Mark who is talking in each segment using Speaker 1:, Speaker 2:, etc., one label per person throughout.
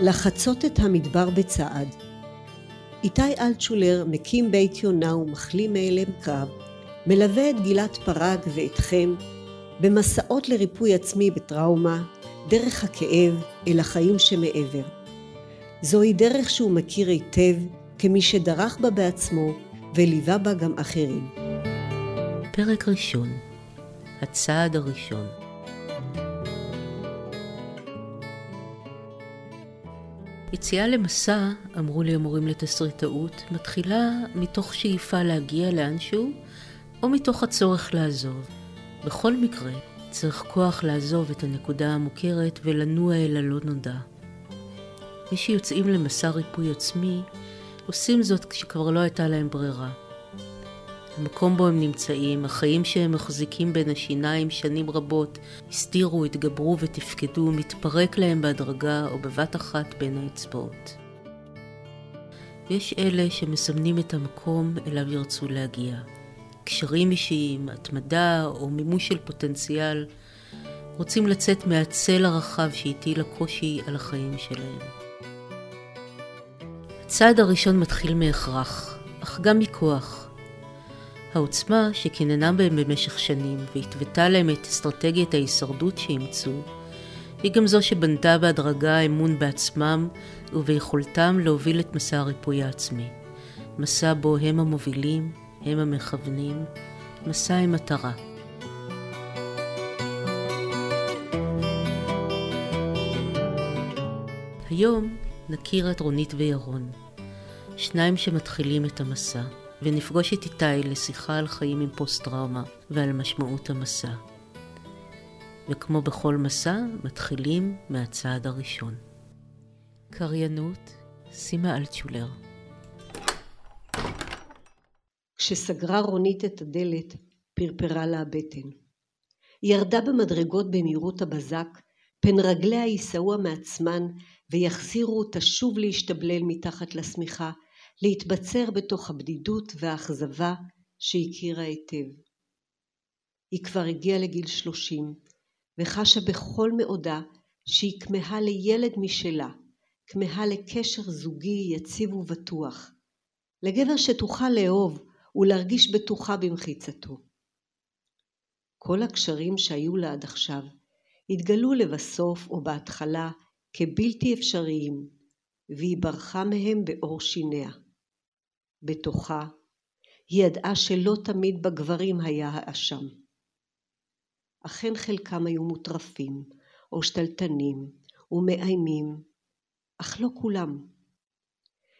Speaker 1: לחצות את המדבר בצעד. איתי אלטשולר מקים בית יונה ומחלים מאלם קרב, מלווה את גלעד פרג ואתכם במסעות לריפוי עצמי בטראומה, דרך הכאב אל החיים שמעבר. זוהי דרך שהוא מכיר היטב כמי שדרך בה בעצמו וליווה בה גם אחרים.
Speaker 2: פרק ראשון הצעד הראשון יציאה למסע, אמרו לי המורים לתסריטאות, מתחילה מתוך שאיפה להגיע לאנשהו, או מתוך הצורך לעזוב. בכל מקרה, צריך כוח לעזוב את הנקודה המוכרת ולנוע אל הלא נודע. מי שיוצאים למסע ריפוי עצמי, עושים זאת כשכבר לא הייתה להם ברירה. המקום בו הם נמצאים, החיים שהם מחזיקים בין השיניים שנים רבות, הסתירו, התגברו ותפקדו, מתפרק להם בהדרגה או בבת אחת בין האצבעות. יש אלה שמסמנים את המקום אליו ירצו להגיע. קשרים אישיים, התמדה או מימוש של פוטנציאל, רוצים לצאת מהצל הרחב שהטיל הקושי על החיים שלהם. הצעד הראשון מתחיל מהכרח, אך גם מכוח. העוצמה שקיננה בהם במשך שנים והתוותה להם את אסטרטגיית ההישרדות שאימצו, היא גם זו שבנתה בהדרגה אמון בעצמם וביכולתם להוביל את מסע הריפוי העצמי. מסע בו הם המובילים, הם המכוונים, מסע עם מטרה. היום נכיר את רונית וירון, שניים שמתחילים את המסע. ונפגוש את איתי לשיחה על חיים עם פוסט-טראומה ועל משמעות המסע. וכמו בכל מסע, מתחילים מהצעד הראשון. קריינות, סימה אלטשולר.
Speaker 1: כשסגרה רונית את הדלת, פרפרה לה הבטן. היא ירדה במדרגות במהירות הבזק, פן רגליה יישאוה מעצמן ויחזירו אותה שוב להשתבלל מתחת לשמיכה, להתבצר בתוך הבדידות והאכזבה שהכירה היטב. היא כבר הגיעה לגיל שלושים, וחשה בכל מאודה שהיא כמהה לילד משלה, כמהה לקשר זוגי יציב ובטוח, לגבר שתוכל לאהוב ולהרגיש בטוחה במחיצתו. כל הקשרים שהיו לה עד עכשיו התגלו לבסוף או בהתחלה כבלתי אפשריים, והיא ברחה מהם בעור שיניה. בתוכה, היא ידעה שלא תמיד בגברים היה האשם. אכן חלקם היו מוטרפים, או שתלטנים, ומאיימים, אך לא כולם.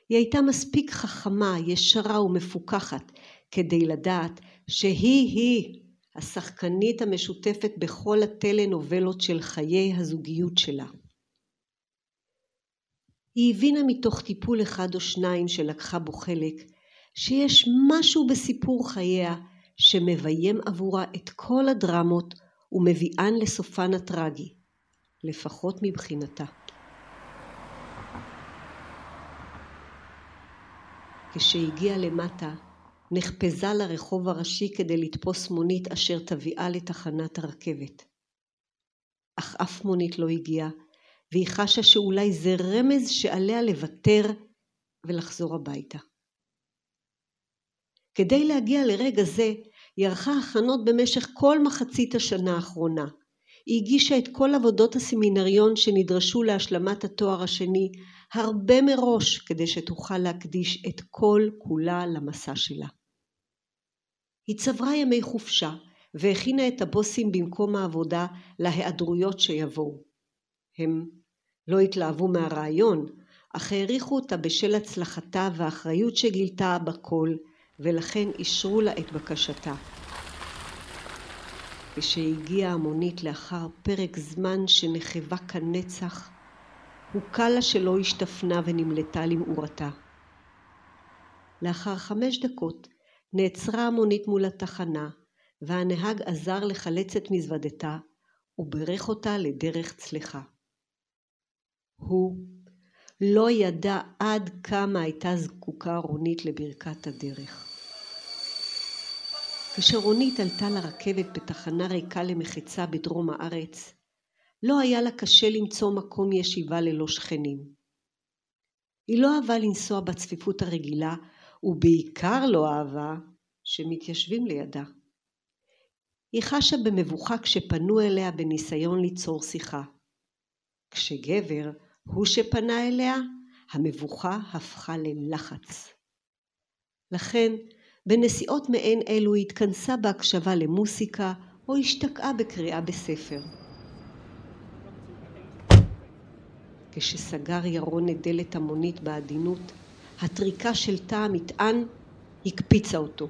Speaker 1: היא הייתה מספיק חכמה, ישרה ומפוכחת, כדי לדעת שהיא-היא השחקנית המשותפת בכל הטלנובלות של חיי הזוגיות שלה. היא הבינה מתוך טיפול אחד או שניים שלקחה בו חלק, שיש משהו בסיפור חייה שמביים עבורה את כל הדרמות ומביאן לסופן הטרגי, לפחות מבחינתה. כשהגיעה למטה, נחפזה לרחוב הראשי כדי לתפוס מונית אשר תביאה לתחנת הרכבת. אך אף מונית לא הגיעה, והיא חשה שאולי זה רמז שעליה לוותר ולחזור הביתה. כדי להגיע לרגע זה, היא ערכה הכנות במשך כל מחצית השנה האחרונה. היא הגישה את כל עבודות הסמינריון שנדרשו להשלמת התואר השני הרבה מראש כדי שתוכל להקדיש את כל כולה למסע שלה. היא צברה ימי חופשה והכינה את הבוסים במקום העבודה להיעדרויות שיבואו. הם לא התלהבו מהרעיון, אך העריכו אותה בשל הצלחתה והאחריות שגילתה בכל, ולכן אישרו לה את בקשתה. כשהגיעה המונית לאחר פרק זמן שנחבה כנצח, הוקל לה שלא השתפנה ונמלטה למאורתה. לאחר חמש דקות נעצרה המונית מול התחנה, והנהג עזר לחלץ את מזוודתה וברך אותה לדרך צלחה. הוא לא ידע עד כמה הייתה זקוקה רונית לברכת הדרך. כאשר רונית עלתה לרכבת בתחנה ריקה למחצה בדרום הארץ, לא היה לה קשה למצוא מקום ישיבה ללא שכנים. היא לא אהבה לנסוע בצפיפות הרגילה, ובעיקר לא אהבה שמתיישבים לידה. היא חשה במבוכה כשפנו אליה בניסיון ליצור שיחה. כשגבר הוא שפנה אליה, המבוכה הפכה ללחץ. לכן, בנסיעות מעין אלו התכנסה בהקשבה למוסיקה או השתקעה בקריאה בספר. כשסגר ירון את דלת המונית בעדינות, הטריקה של תא המטען הקפיצה אותו.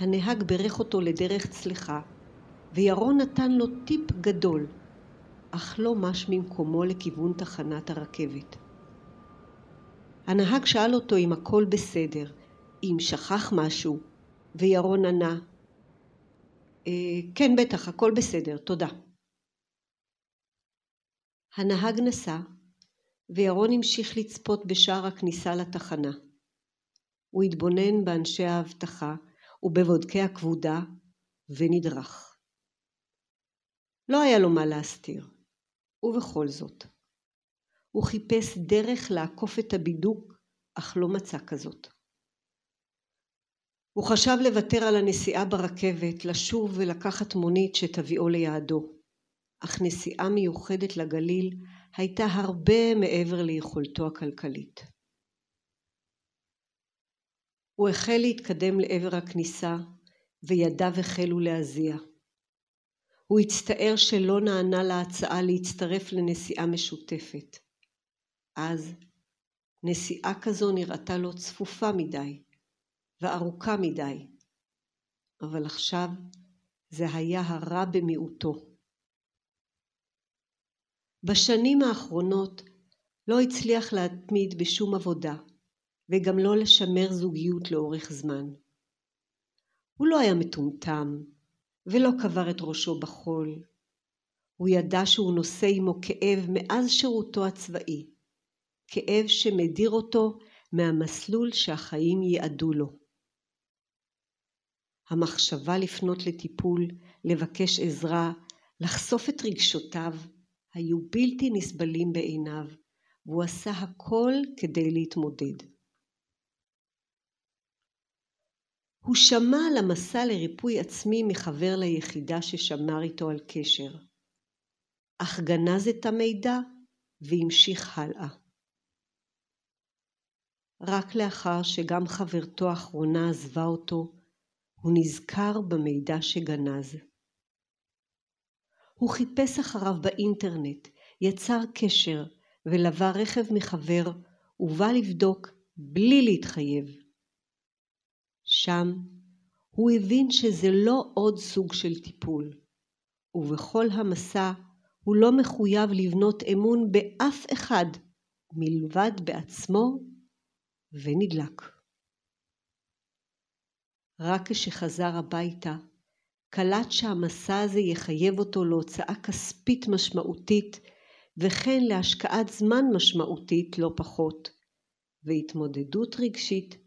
Speaker 1: הנהג בירך אותו לדרך צלחה, וירון נתן לו טיפ גדול, אך לא מש ממקומו לכיוון תחנת הרכבת. הנהג שאל אותו אם הכל בסדר, אם שכח משהו, וירון ענה, אה, כן בטח, הכל בסדר, תודה. הנהג נסע, וירון המשיך לצפות בשער הכניסה לתחנה. הוא התבונן באנשי האבטחה ובבודקי הכבודה, ונדרך. לא היה לו מה להסתיר, ובכל זאת. הוא חיפש דרך לעקוף את הבידוק, אך לא מצא כזאת. הוא חשב לוותר על הנסיעה ברכבת, לשוב ולקחת מונית שתביאו ליעדו. אך נסיעה מיוחדת לגליל הייתה הרבה מעבר ליכולתו הכלכלית. הוא החל להתקדם לעבר הכניסה, וידיו החלו להזיע. הוא הצטער שלא נענה להצעה להצטרף לנסיעה משותפת. אז נסיעה כזו נראתה לו צפופה מדי וארוכה מדי, אבל עכשיו זה היה הרע במיעוטו. בשנים האחרונות לא הצליח להתמיד בשום עבודה, וגם לא לשמר זוגיות לאורך זמן. הוא לא היה מטומטם, ולא קבר את ראשו בחול. הוא ידע שהוא נושא עמו כאב מאז שירותו הצבאי, כאב שמדיר אותו מהמסלול שהחיים ייעדו לו. המחשבה לפנות לטיפול, לבקש עזרה, לחשוף את רגשותיו, היו בלתי נסבלים בעיניו, והוא עשה הכל כדי להתמודד. הוא שמע על המסע לריפוי עצמי מחבר ליחידה ששמר איתו על קשר, אך גנז את המידע והמשיך הלאה. רק לאחר שגם חברתו האחרונה עזבה אותו, הוא נזכר במידע שגנז. הוא חיפש אחריו באינטרנט, יצר קשר ולווה רכב מחבר ובא לבדוק בלי להתחייב. שם הוא הבין שזה לא עוד סוג של טיפול, ובכל המסע הוא לא מחויב לבנות אמון באף אחד מלבד בעצמו ונדלק. רק כשחזר הביתה קלט שהמסע הזה יחייב אותו להוצאה כספית משמעותית וכן להשקעת זמן משמעותית לא פחות, והתמודדות רגשית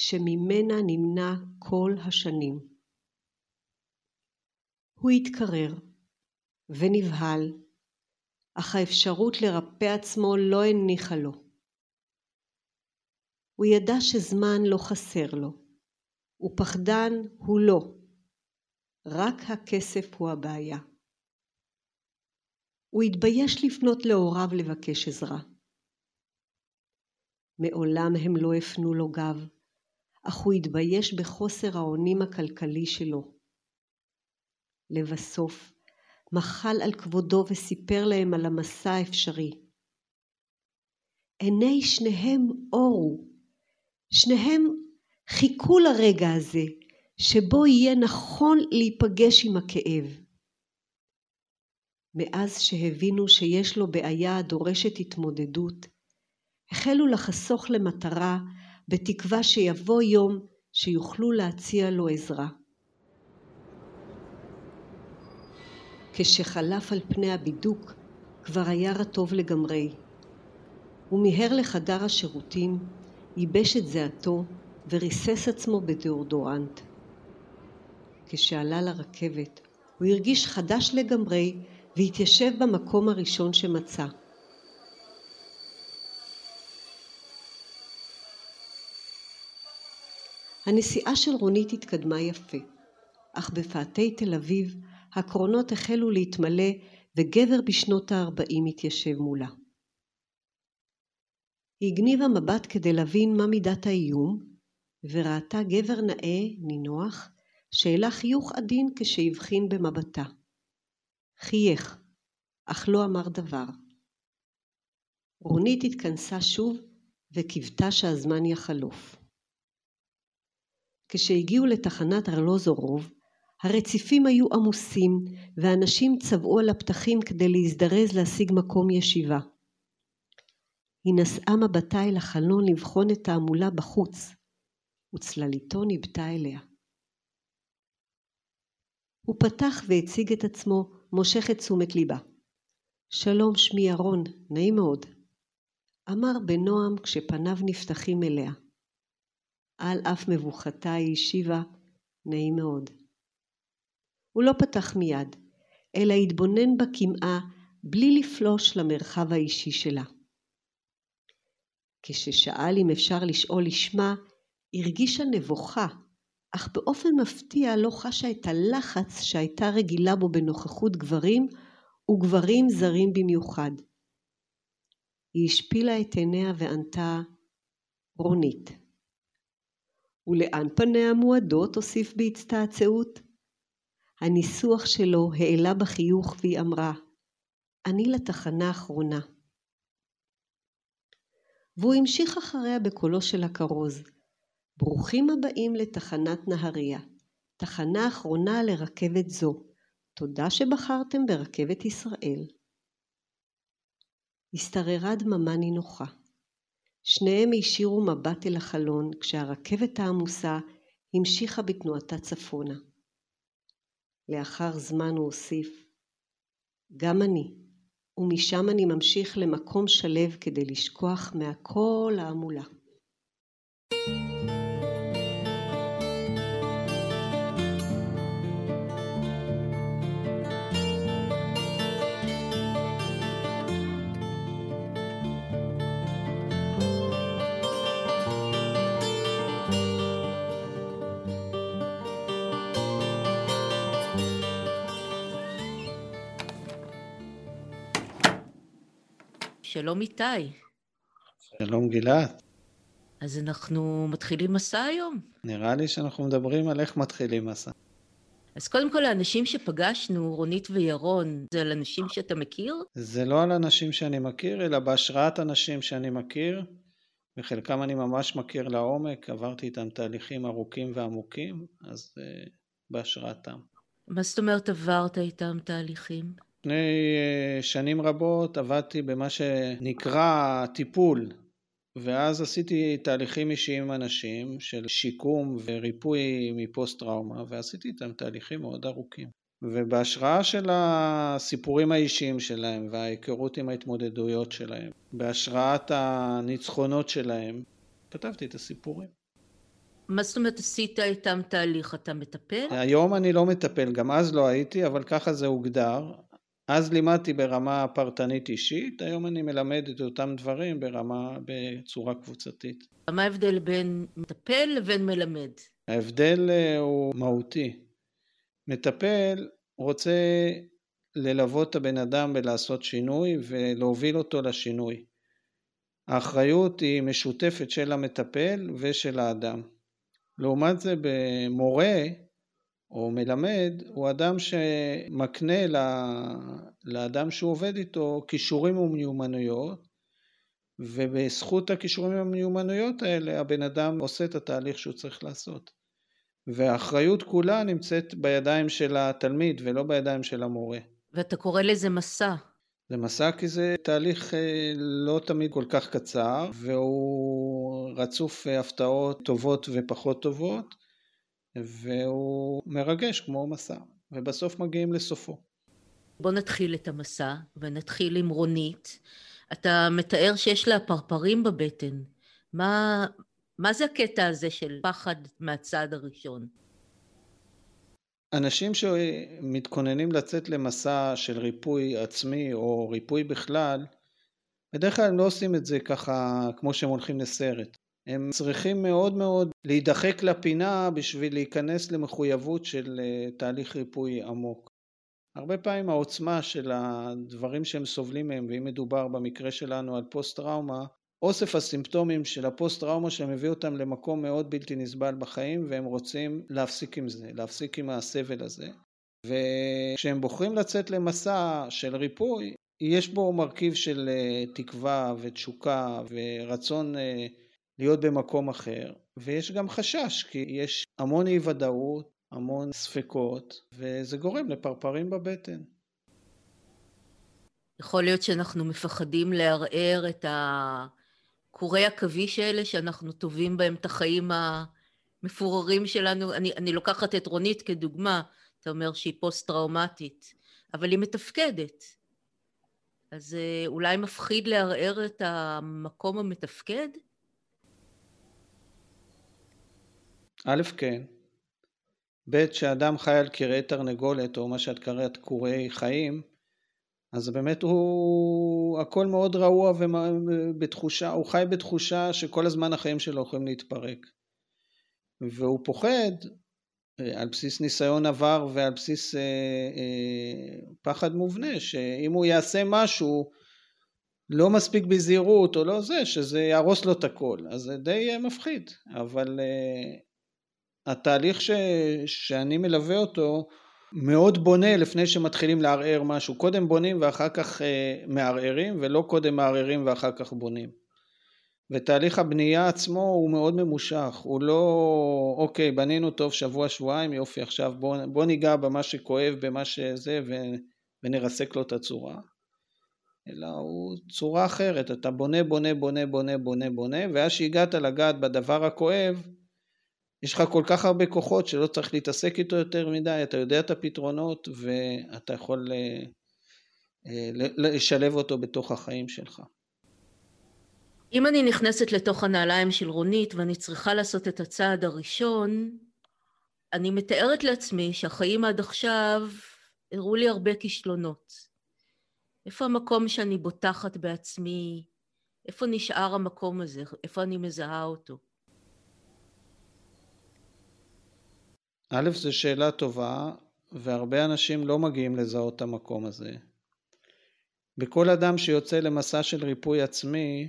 Speaker 1: שממנה נמנע כל השנים. הוא התקרר ונבהל, אך האפשרות לרפא עצמו לא הניחה לו. הוא ידע שזמן לא חסר לו, ופחדן הוא לא. רק הכסף הוא הבעיה. הוא התבייש לפנות להוריו לבקש עזרה. מעולם הם לא הפנו לו גב, אך הוא התבייש בחוסר האונים הכלכלי שלו. לבסוף, מחל על כבודו וסיפר להם על המסע האפשרי. עיני שניהם אורו, שניהם חיכו לרגע הזה, שבו יהיה נכון להיפגש עם הכאב. מאז שהבינו שיש לו בעיה הדורשת התמודדות, החלו לחסוך למטרה בתקווה שיבוא יום שיוכלו להציע לו עזרה. כשחלף על פני הבידוק, כבר היה רטוב לגמרי. הוא מיהר לחדר השירותים, ייבש את זיעתו וריסס עצמו בדאורדורנט. כשעלה לרכבת, הוא הרגיש חדש לגמרי והתיישב במקום הראשון שמצא. הנסיעה של רונית התקדמה יפה, אך בפאתי תל אביב הקרונות החלו להתמלא וגבר בשנות הארבעים התיישב מולה. היא הגניבה מבט כדי להבין מה מידת האיום, וראתה גבר נאה, נינוח, שהעלה חיוך עדין כשהבחין במבטה. חייך, אך לא אמר דבר. רונית התכנסה שוב וקיוותה שהזמן יחלוף. כשהגיעו לתחנת ארלוזורוב, הרציפים היו עמוסים, ואנשים צבעו על הפתחים כדי להזדרז להשיג מקום ישיבה. היא נשאה מבטה אל החלון לבחון את ההמולה בחוץ, וצלליתו ניבטה אליה. הוא פתח והציג את עצמו, מושך את תשומת ליבה. שלום, שמי ירון, נעים מאוד. אמר בנועם כשפניו נפתחים אליה. על אף מבוכתה היא השיבה, נעים מאוד. הוא לא פתח מיד, אלא התבונן בה קמעה בלי לפלוש למרחב האישי שלה. כששאל אם אפשר לשאול לשמה, הרגישה נבוכה, אך באופן מפתיע לא חשה את הלחץ שהייתה רגילה בו בנוכחות גברים, וגברים זרים במיוחד. היא השפילה את עיניה וענתה, רונית. ולאן פניה מועדות? הוסיף בהצטעצעות. הניסוח שלו העלה בחיוך והיא אמרה, אני לתחנה האחרונה. והוא המשיך אחריה בקולו של הכרוז, ברוכים הבאים לתחנת נהריה, תחנה אחרונה לרכבת זו. תודה שבחרתם ברכבת ישראל. השתררה דממה נינוחה. שניהם הישירו מבט אל החלון כשהרכבת העמוסה המשיכה בתנועתה צפונה. לאחר זמן הוא הוסיף, גם אני, ומשם אני ממשיך למקום שלב כדי לשכוח מהכל ההמולה.
Speaker 2: שלום איתי.
Speaker 3: שלום גלעד.
Speaker 2: אז אנחנו מתחילים מסע היום?
Speaker 3: נראה לי שאנחנו מדברים על איך מתחילים מסע.
Speaker 2: אז קודם כל האנשים שפגשנו, רונית וירון, זה על אנשים שאתה מכיר?
Speaker 3: זה לא על אנשים שאני מכיר, אלא בהשראת אנשים שאני מכיר, וחלקם אני ממש מכיר לעומק, עברתי איתם תהליכים ארוכים ועמוקים, אז uh, בהשראתם.
Speaker 2: מה זאת אומרת עברת איתם תהליכים?
Speaker 3: לפני אה, שנים רבות עבדתי במה שנקרא טיפול, ואז עשיתי תהליכים אישיים עם אנשים של שיקום וריפוי מפוסט טראומה, ועשיתי איתם תהליכים מאוד ארוכים. ובהשראה של הסיפורים האישיים שלהם וההיכרות עם ההתמודדויות שלהם, בהשראת הניצחונות שלהם, כתבתי את הסיפורים.
Speaker 2: מה זאת אומרת עשית איתם תהליך? אתה מטפל?
Speaker 3: היום אני לא מטפל, גם אז לא הייתי, אבל ככה זה הוגדר. אז לימדתי ברמה פרטנית אישית, היום אני מלמד את אותם דברים ברמה, בצורה קבוצתית.
Speaker 2: מה ההבדל בין מטפל לבין מלמד?
Speaker 3: ההבדל אה, הוא מהותי. מטפל רוצה ללוות את הבן אדם ולעשות שינוי ולהוביל אותו לשינוי. האחריות היא משותפת של המטפל ושל האדם. לעומת זה במורה או מלמד הוא אדם שמקנה לאדם שהוא עובד איתו כישורים ומיומנויות ובזכות הכישורים והמיומנויות האלה הבן אדם עושה את התהליך שהוא צריך לעשות. והאחריות כולה נמצאת בידיים של התלמיד ולא בידיים של המורה.
Speaker 2: ואתה קורא לזה מסע.
Speaker 3: זה מסע כי זה תהליך אה, לא תמיד כל כך קצר והוא רצוף הפתעות טובות ופחות טובות והוא מרגש כמו מסע, ובסוף מגיעים לסופו.
Speaker 2: בוא נתחיל את המסע, ונתחיל עם רונית. אתה מתאר שיש לה פרפרים בבטן. מה, מה זה הקטע הזה של פחד מהצעד הראשון?
Speaker 3: אנשים שמתכוננים לצאת למסע של ריפוי עצמי או ריפוי בכלל, בדרך כלל הם לא עושים את זה ככה כמו שהם הולכים לסרט. הם צריכים מאוד מאוד להידחק לפינה בשביל להיכנס למחויבות של אה, תהליך ריפוי עמוק. הרבה פעמים העוצמה של הדברים שהם סובלים מהם, ואם מדובר במקרה שלנו על פוסט טראומה, אוסף הסימפטומים של הפוסט טראומה שמביא אותם למקום מאוד בלתי נסבל בחיים והם רוצים להפסיק עם זה, להפסיק עם הסבל הזה. וכשהם בוחרים לצאת למסע של ריפוי, יש בו מרכיב של אה, תקווה ותשוקה ורצון אה, להיות במקום אחר, ויש גם חשש, כי יש המון אי ודאות, המון ספקות, וזה גורם לפרפרים בבטן.
Speaker 2: יכול להיות שאנחנו מפחדים לערער את הקורי עכביש האלה שאנחנו טובים בהם את החיים המפוררים שלנו. אני, אני לוקחת את רונית כדוגמה, אתה אומר שהיא פוסט-טראומטית, אבל היא מתפקדת. אז אה, אולי מפחיד לערער את המקום המתפקד?
Speaker 3: א', כן. ב', כשאדם חי על קרעי תרנגולת, או מה שאת קראת קורי חיים, אז באמת הוא הכל מאוד רעוע ובתחושה, הוא חי בתחושה שכל הזמן החיים שלו יכולים להתפרק. והוא פוחד אה, על בסיס ניסיון עבר ועל בסיס אה, אה, פחד מובנה, שאם הוא יעשה משהו לא מספיק בזהירות או לא זה, שזה יהרוס לו את הכל. אז זה די אה, מפחיד, אבל אה, התהליך ש, שאני מלווה אותו מאוד בונה לפני שמתחילים לערער משהו. קודם בונים ואחר כך אה, מערערים, ולא קודם מערערים ואחר כך בונים. ותהליך הבנייה עצמו הוא מאוד ממושך, הוא לא אוקיי בנינו טוב שבוע שבועיים יופי עכשיו בוא, בוא ניגע במה שכואב במה שזה ו, ונרסק לו את הצורה אלא הוא צורה אחרת, אתה בונה בונה בונה בונה בונה בונה ואז שהגעת לגעת בדבר הכואב יש לך כל כך הרבה כוחות שלא צריך להתעסק איתו יותר מדי, אתה יודע את הפתרונות ואתה יכול אה, אה, לשלב אותו בתוך החיים שלך.
Speaker 2: אם אני נכנסת לתוך הנעליים של רונית ואני צריכה לעשות את הצעד הראשון, אני מתארת לעצמי שהחיים עד עכשיו הראו לי הרבה כישלונות. איפה המקום שאני בוטחת בעצמי? איפה נשאר המקום הזה? איפה אני מזהה אותו?
Speaker 3: א', זו שאלה טובה, והרבה אנשים לא מגיעים לזהות את המקום הזה. בכל אדם שיוצא למסע של ריפוי עצמי,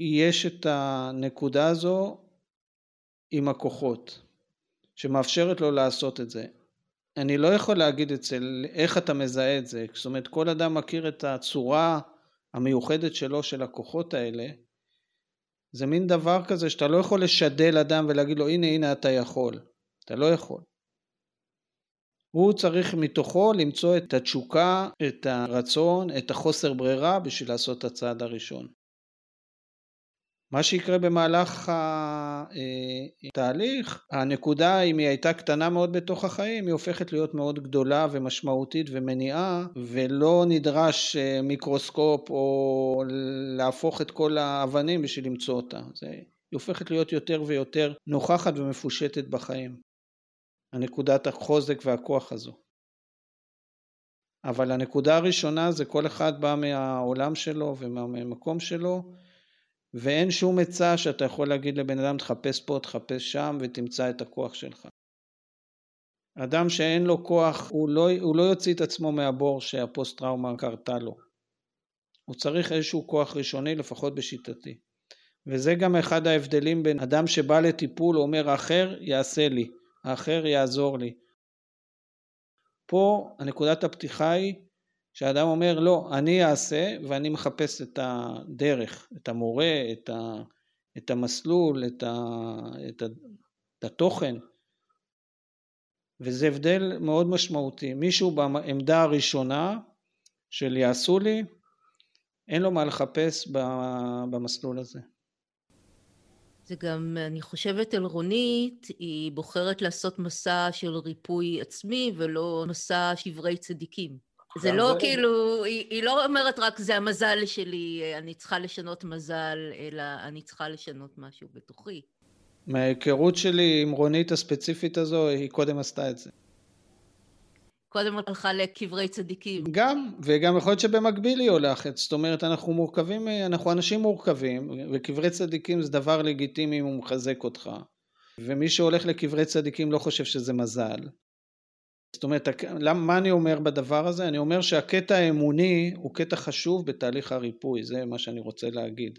Speaker 3: יש את הנקודה הזו עם הכוחות, שמאפשרת לו לעשות את זה. אני לא יכול להגיד אצל איך אתה מזהה את זה, זאת אומרת כל אדם מכיר את הצורה המיוחדת שלו של הכוחות האלה, זה מין דבר כזה שאתה לא יכול לשדל אדם ולהגיד לו הנה הנה אתה יכול, אתה לא יכול. הוא צריך מתוכו למצוא את התשוקה, את הרצון, את החוסר ברירה בשביל לעשות את הצעד הראשון. מה שיקרה במהלך התהליך, אה, הנקודה אם היא הייתה קטנה מאוד בתוך החיים, היא הופכת להיות מאוד גדולה ומשמעותית ומניעה, ולא נדרש אה, מיקרוסקופ או להפוך את כל האבנים בשביל למצוא אותה. זה, היא הופכת להיות יותר ויותר נוכחת ומפושטת בחיים. הנקודת החוזק והכוח הזו. אבל הנקודה הראשונה זה כל אחד בא מהעולם שלו ומהמקום שלו ואין שום עצה שאתה יכול להגיד לבן אדם תחפש פה, תחפש שם ותמצא את הכוח שלך. אדם שאין לו כוח, הוא לא, הוא לא יוציא את עצמו מהבור שהפוסט טראומה קרתה לו. הוא צריך איזשהו כוח ראשוני, לפחות בשיטתי. וזה גם אחד ההבדלים בין אדם שבא לטיפול, אומר האחר יעשה לי, האחר יעזור לי. פה הנקודת הפתיחה היא שאדם אומר לא, אני אעשה ואני מחפש את הדרך, את המורה, את, ה, את המסלול, את, ה, את, ה, את התוכן. וזה הבדל מאוד משמעותי. מישהו בעמדה הראשונה של יעשו לי, אין לו מה לחפש במסלול הזה.
Speaker 2: זה גם, אני חושבת על רונית, היא בוחרת לעשות מסע של ריפוי עצמי ולא מסע שברי צדיקים. זה לא כאילו, היא, היא לא אומרת רק זה המזל שלי, אני צריכה לשנות מזל, אלא אני צריכה לשנות משהו בתוכי.
Speaker 3: מההיכרות שלי עם רונית הספציפית הזו, היא קודם עשתה את זה.
Speaker 2: קודם הלכה לקברי צדיקים.
Speaker 3: גם, וגם יכול להיות שבמקביל היא הולכת, זאת אומרת אנחנו מורכבים, אנחנו אנשים מורכבים, וקברי צדיקים זה דבר לגיטימי אם הוא מחזק אותך, ומי שהולך לקברי צדיקים לא חושב שזה מזל. זאת אומרת, מה אני אומר בדבר הזה? אני אומר שהקטע האמוני הוא קטע חשוב בתהליך הריפוי, זה מה שאני רוצה להגיד.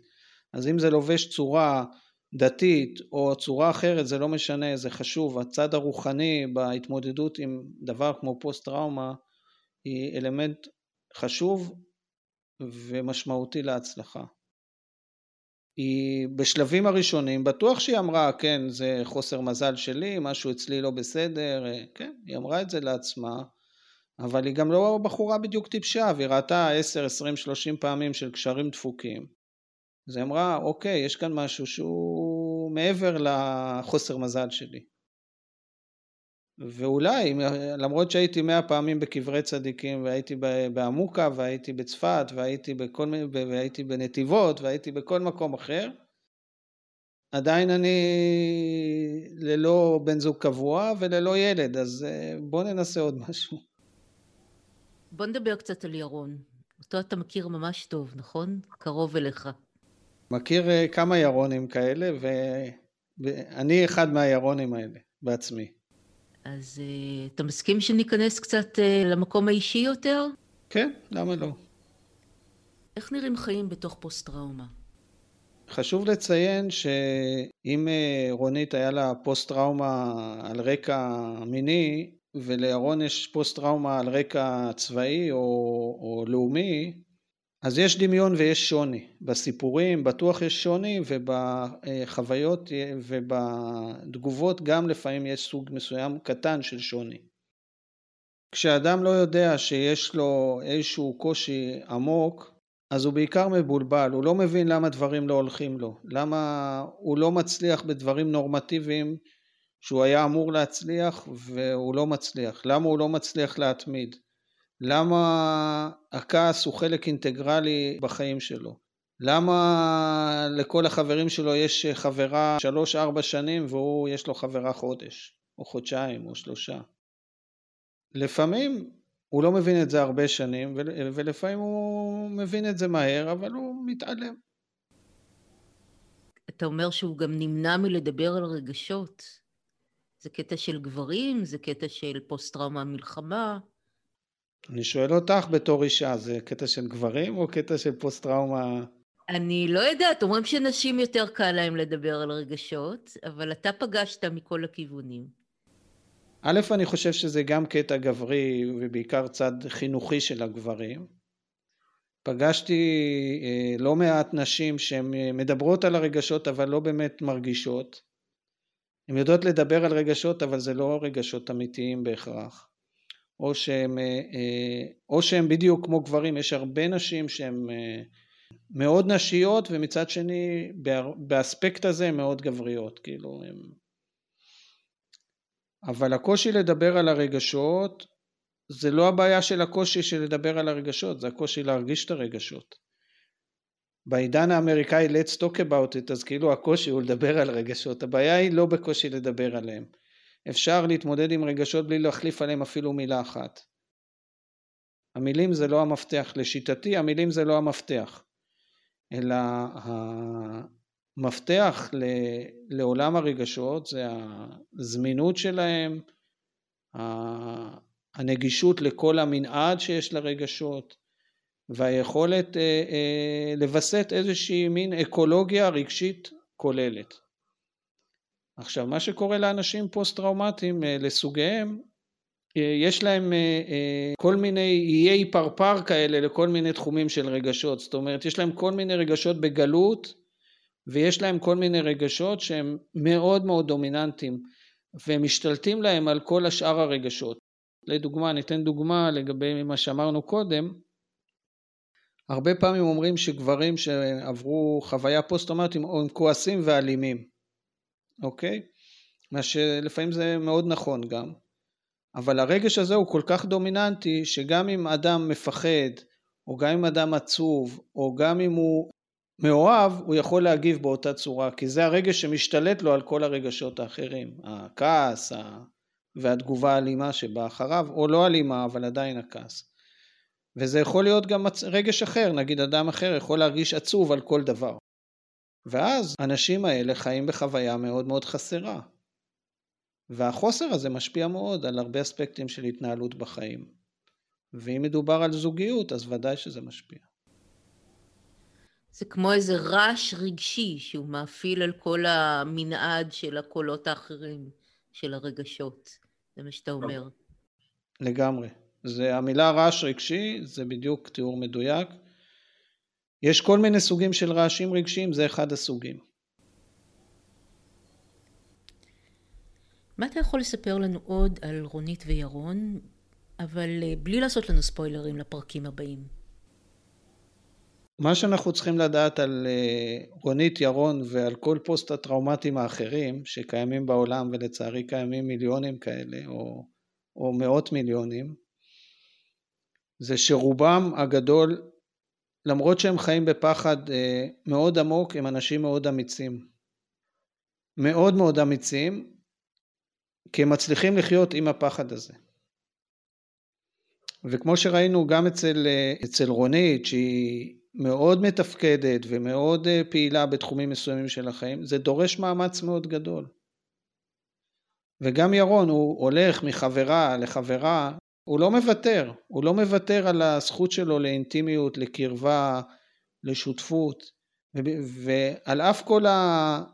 Speaker 3: אז אם זה לובש צורה דתית או צורה אחרת זה לא משנה זה חשוב הצד הרוחני בהתמודדות עם דבר כמו פוסט טראומה היא אלמנט חשוב ומשמעותי להצלחה. היא בשלבים הראשונים בטוח שהיא אמרה כן זה חוסר מזל שלי משהו אצלי לא בסדר כן היא אמרה את זה לעצמה אבל היא גם לא בחורה בדיוק טיפשה והיא ראתה 10 20 30 פעמים של קשרים דפוקים אז היא אמרה, אוקיי, יש כאן משהו שהוא מעבר לחוסר מזל שלי. ואולי, למרות שהייתי מאה פעמים בקברי צדיקים, והייתי בעמוקה, והייתי בצפת, והייתי, בכל, והייתי בנתיבות, והייתי בכל מקום אחר, עדיין אני ללא בן זוג קבוע וללא ילד, אז אה, בוא ננסה עוד משהו.
Speaker 2: בוא נדבר קצת על ירון. אותו אתה מכיר ממש טוב, נכון? קרוב אליך.
Speaker 3: מכיר אה, כמה ירונים כאלה, ו... ואני אחד מהירונים האלה בעצמי.
Speaker 2: אז uh, אתה מסכים שניכנס קצת uh, למקום האישי יותר?
Speaker 3: כן, למה לא?
Speaker 2: איך נראים חיים בתוך פוסט-טראומה?
Speaker 3: חשוב לציין שאם רונית היה לה פוסט-טראומה על רקע מיני, ולירון יש פוסט-טראומה על רקע צבאי או, או לאומי, אז יש דמיון ויש שוני. בסיפורים בטוח יש שוני ובחוויות ובתגובות גם לפעמים יש סוג מסוים קטן של שוני. כשאדם לא יודע שיש לו איזשהו קושי עמוק, אז הוא בעיקר מבולבל, הוא לא מבין למה דברים לא הולכים לו, למה הוא לא מצליח בדברים נורמטיביים שהוא היה אמור להצליח והוא לא מצליח, למה הוא לא מצליח להתמיד. למה הכעס הוא חלק אינטגרלי בחיים שלו? למה לכל החברים שלו יש חברה שלוש ארבע שנים והוא יש לו חברה חודש או חודשיים או שלושה? לפעמים הוא לא מבין את זה הרבה שנים ולפעמים הוא מבין את זה מהר אבל הוא מתעלם.
Speaker 2: אתה אומר שהוא גם נמנע מלדבר על רגשות. זה קטע של גברים, זה קטע של פוסט טראומה מלחמה.
Speaker 3: אני שואל אותך בתור אישה, זה קטע של גברים או קטע של פוסט טראומה?
Speaker 2: אני לא יודעת, אומרים שנשים יותר קל להם לדבר על רגשות, אבל אתה פגשת מכל הכיוונים.
Speaker 3: א', אני חושב שזה גם קטע גברי ובעיקר צד חינוכי של הגברים. פגשתי אה, לא מעט נשים שהן אה, מדברות על הרגשות אבל לא באמת מרגישות. הן יודעות לדבר על רגשות אבל זה לא רגשות אמיתיים בהכרח. או שהם, אה, אה, או שהם בדיוק כמו גברים, יש הרבה נשים שהן אה, מאוד נשיות ומצד שני באספקט הזה הן מאוד גבריות, כאילו הם... אבל הקושי לדבר על הרגשות זה לא הבעיה של הקושי של לדבר על הרגשות, זה הקושי להרגיש את הרגשות. בעידן האמריקאי let's talk about it אז כאילו הקושי הוא לדבר על רגשות, הבעיה היא לא בקושי לדבר עליהם. אפשר להתמודד עם רגשות בלי להחליף עליהם אפילו מילה אחת. המילים זה לא המפתח, לשיטתי המילים זה לא המפתח, אלא המפתח לעולם הרגשות זה הזמינות שלהם, הנגישות לכל המנעד שיש לרגשות והיכולת אה, אה, לווסת איזושהי מין אקולוגיה רגשית כוללת. עכשיו מה שקורה לאנשים פוסט טראומטיים אה, לסוגיהם אה, יש להם אה, כל מיני איי פרפר כאלה לכל מיני תחומים של רגשות. זאת אומרת יש להם כל מיני רגשות בגלות ויש להם כל מיני רגשות שהם מאוד מאוד דומיננטיים והם משתלטים להם על כל השאר הרגשות. לדוגמה ניתן דוגמה לגבי מה שאמרנו קודם. הרבה פעמים אומרים שגברים שעברו חוויה פוסט טראומטית הם כועסים ואלימים אוקיי? מה שלפעמים זה מאוד נכון גם. אבל הרגש הזה הוא כל כך דומיננטי שגם אם אדם מפחד או גם אם אדם עצוב או גם אם הוא מאוהב הוא יכול להגיב באותה צורה כי זה הרגש שמשתלט לו על כל הרגשות האחרים הכעס, והתגובה האלימה שבאה אחריו, או לא אלימה, אבל עדיין הכעס. וזה יכול להיות גם רגש אחר, נגיד אדם אחר יכול להרגיש עצוב על כל דבר. ואז האנשים האלה חיים בחוויה מאוד מאוד חסרה. והחוסר הזה משפיע מאוד על הרבה אספקטים של התנהלות בחיים. ואם מדובר על זוגיות, אז ודאי שזה משפיע.
Speaker 2: זה כמו איזה רעש רגשי שהוא מאפיל על כל המנעד של הקולות האחרים, של הרגשות. זה מה שאתה אומר.
Speaker 3: לגמרי. זה המילה רעש רגשי, זה בדיוק תיאור מדויק. יש כל מיני סוגים של רעשים רגשיים, זה אחד הסוגים.
Speaker 2: מה אתה יכול לספר לנו עוד על רונית וירון, אבל אה, בלי לעשות לנו ספוילרים לפרקים הבאים?
Speaker 3: מה שאנחנו צריכים לדעת על אה, רונית ירון ועל כל פוסט הטראומטיים האחרים שקיימים בעולם ולצערי קיימים מיליונים כאלה או, או מאות מיליונים זה שרובם הגדול למרות שהם חיים בפחד אה, מאוד עמוק הם אנשים מאוד אמיצים מאוד מאוד אמיצים כי הם מצליחים לחיות עם הפחד הזה וכמו שראינו גם אצל, אה, אצל רונית שהיא מאוד מתפקדת ומאוד אה, פעילה בתחומים מסוימים של החיים, זה דורש מאמץ מאוד גדול. וגם ירון, הוא הולך מחברה לחברה, הוא לא מוותר, הוא לא מוותר על הזכות שלו לאינטימיות, לקרבה, לשותפות, ועל אף כל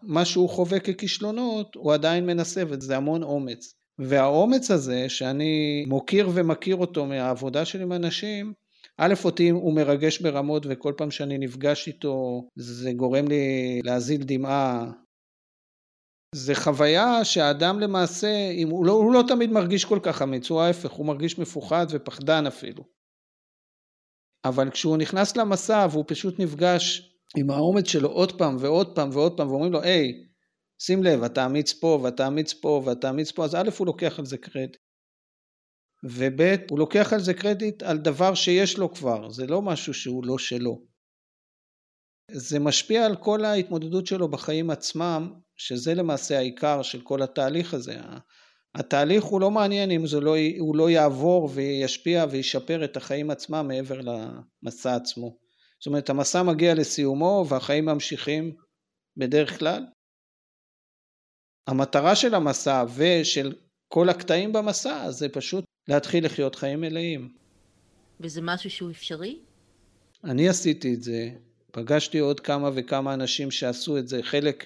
Speaker 3: מה שהוא חווה ככישלונות, הוא עדיין מנסה, וזה המון אומץ. והאומץ הזה, שאני מוקיר ומכיר אותו מהעבודה שלי עם אנשים, א', אותי הוא מרגש ברמות וכל פעם שאני נפגש איתו זה גורם לי להזיל דמעה. זה חוויה שהאדם למעשה, אם הוא, לא, הוא לא תמיד מרגיש כל כך אמיץ, הוא ההפך, הוא מרגיש מפוחד ופחדן אפילו. אבל כשהוא נכנס למסע והוא פשוט נפגש עם האומץ שלו עוד פעם ועוד פעם ועוד פעם ואומרים לו, היי, שים לב, אתה אמיץ פה ואתה אמיץ פה ואתה אמיץ פה, אז א', הוא לוקח על זה קרדיט. וב' הוא לוקח על זה קרדיט על דבר שיש לו כבר, זה לא משהו שהוא לא שלו. זה משפיע על כל ההתמודדות שלו בחיים עצמם, שזה למעשה העיקר של כל התהליך הזה. התהליך הוא לא מעניין אם לא, הוא לא יעבור וישפיע וישפר את החיים עצמם מעבר למסע עצמו. זאת אומרת, המסע מגיע לסיומו והחיים ממשיכים בדרך כלל. המטרה של המסע ושל כל הקטעים במסע זה פשוט להתחיל לחיות חיים מלאים.
Speaker 2: וזה משהו שהוא אפשרי?
Speaker 3: אני עשיתי את זה, פגשתי עוד כמה וכמה אנשים שעשו את זה, חלק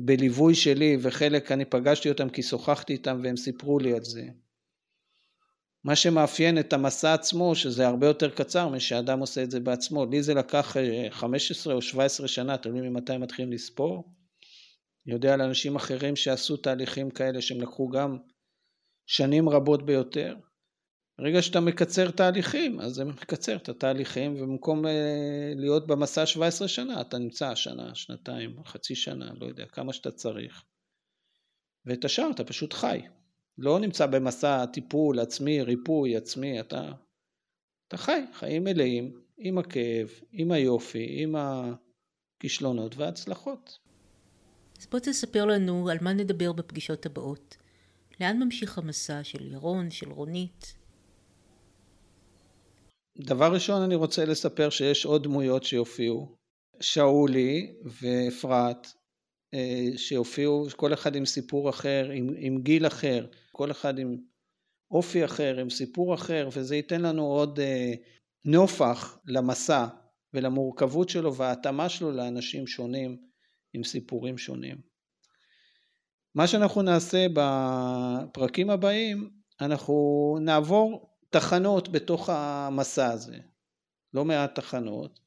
Speaker 3: בליווי שלי וחלק אני פגשתי אותם כי שוחחתי איתם והם סיפרו לי על זה. מה שמאפיין את המסע עצמו, שזה הרבה יותר קצר משאדם עושה את זה בעצמו. לי זה לקח 15 אה, או 17 שנה, תלוי ממתי מתחילים לספור. אני יודע על אנשים אחרים שעשו תהליכים כאלה שהם לקחו גם שנים רבות ביותר. ברגע שאתה מקצר תהליכים, אז זה מקצר את התהליכים, ובמקום אה, להיות במסע 17 שנה, אתה נמצא שנה, שנתיים, חצי שנה, לא יודע, כמה שאתה צריך. ואת השאר אתה פשוט חי. לא נמצא במסע טיפול עצמי, ריפוי עצמי, אתה, אתה חי, חיים מלאים, עם הכאב, עם היופי, עם הכישלונות וההצלחות.
Speaker 2: אז בוא תספר לנו על מה נדבר בפגישות הבאות. לאן ממשיך המסע של ירון, של רונית?
Speaker 3: דבר ראשון אני רוצה לספר שיש עוד דמויות שיופיעו, שאולי ואפרת, אה, שיופיעו כל אחד עם סיפור אחר, עם, עם גיל אחר, כל אחד עם אופי אחר, עם סיפור אחר, וזה ייתן לנו עוד אה, נופח למסע ולמורכבות שלו וההתאמה שלו לאנשים שונים עם סיפורים שונים. מה שאנחנו נעשה בפרקים הבאים, אנחנו נעבור תחנות בתוך המסע הזה, לא מעט תחנות,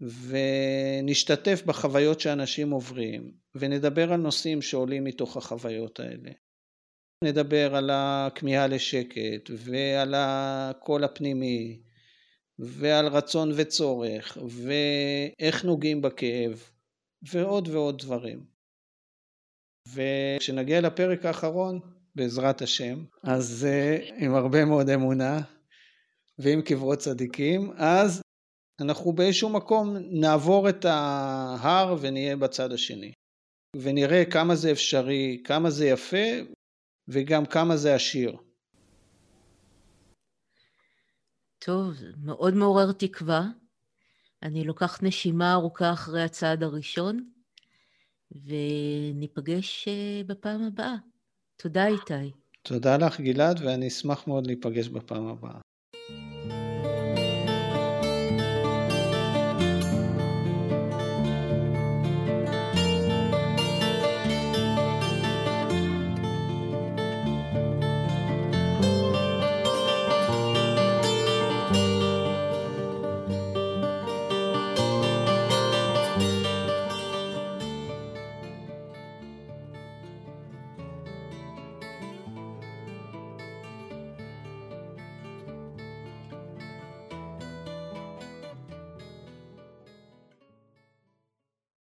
Speaker 3: ונשתתף בחוויות שאנשים עוברים, ונדבר על נושאים שעולים מתוך החוויות האלה. נדבר על הכמיהה לשקט, ועל הקול הפנימי, ועל רצון וצורך, ואיך נוגעים בכאב, ועוד ועוד דברים. וכשנגיע לפרק האחרון, בעזרת השם, אז uh, עם הרבה מאוד אמונה ועם קברות צדיקים, אז אנחנו באיזשהו מקום נעבור את ההר ונהיה בצד השני. ונראה כמה זה אפשרי, כמה זה יפה, וגם כמה זה עשיר.
Speaker 2: טוב, מאוד מעורר תקווה. אני לוקחת נשימה ארוכה אחרי הצעד הראשון, וניפגש אה, בפעם הבאה. תודה, איתי.
Speaker 3: תודה לך, גלעד, ואני אשמח מאוד להיפגש בפעם הבאה.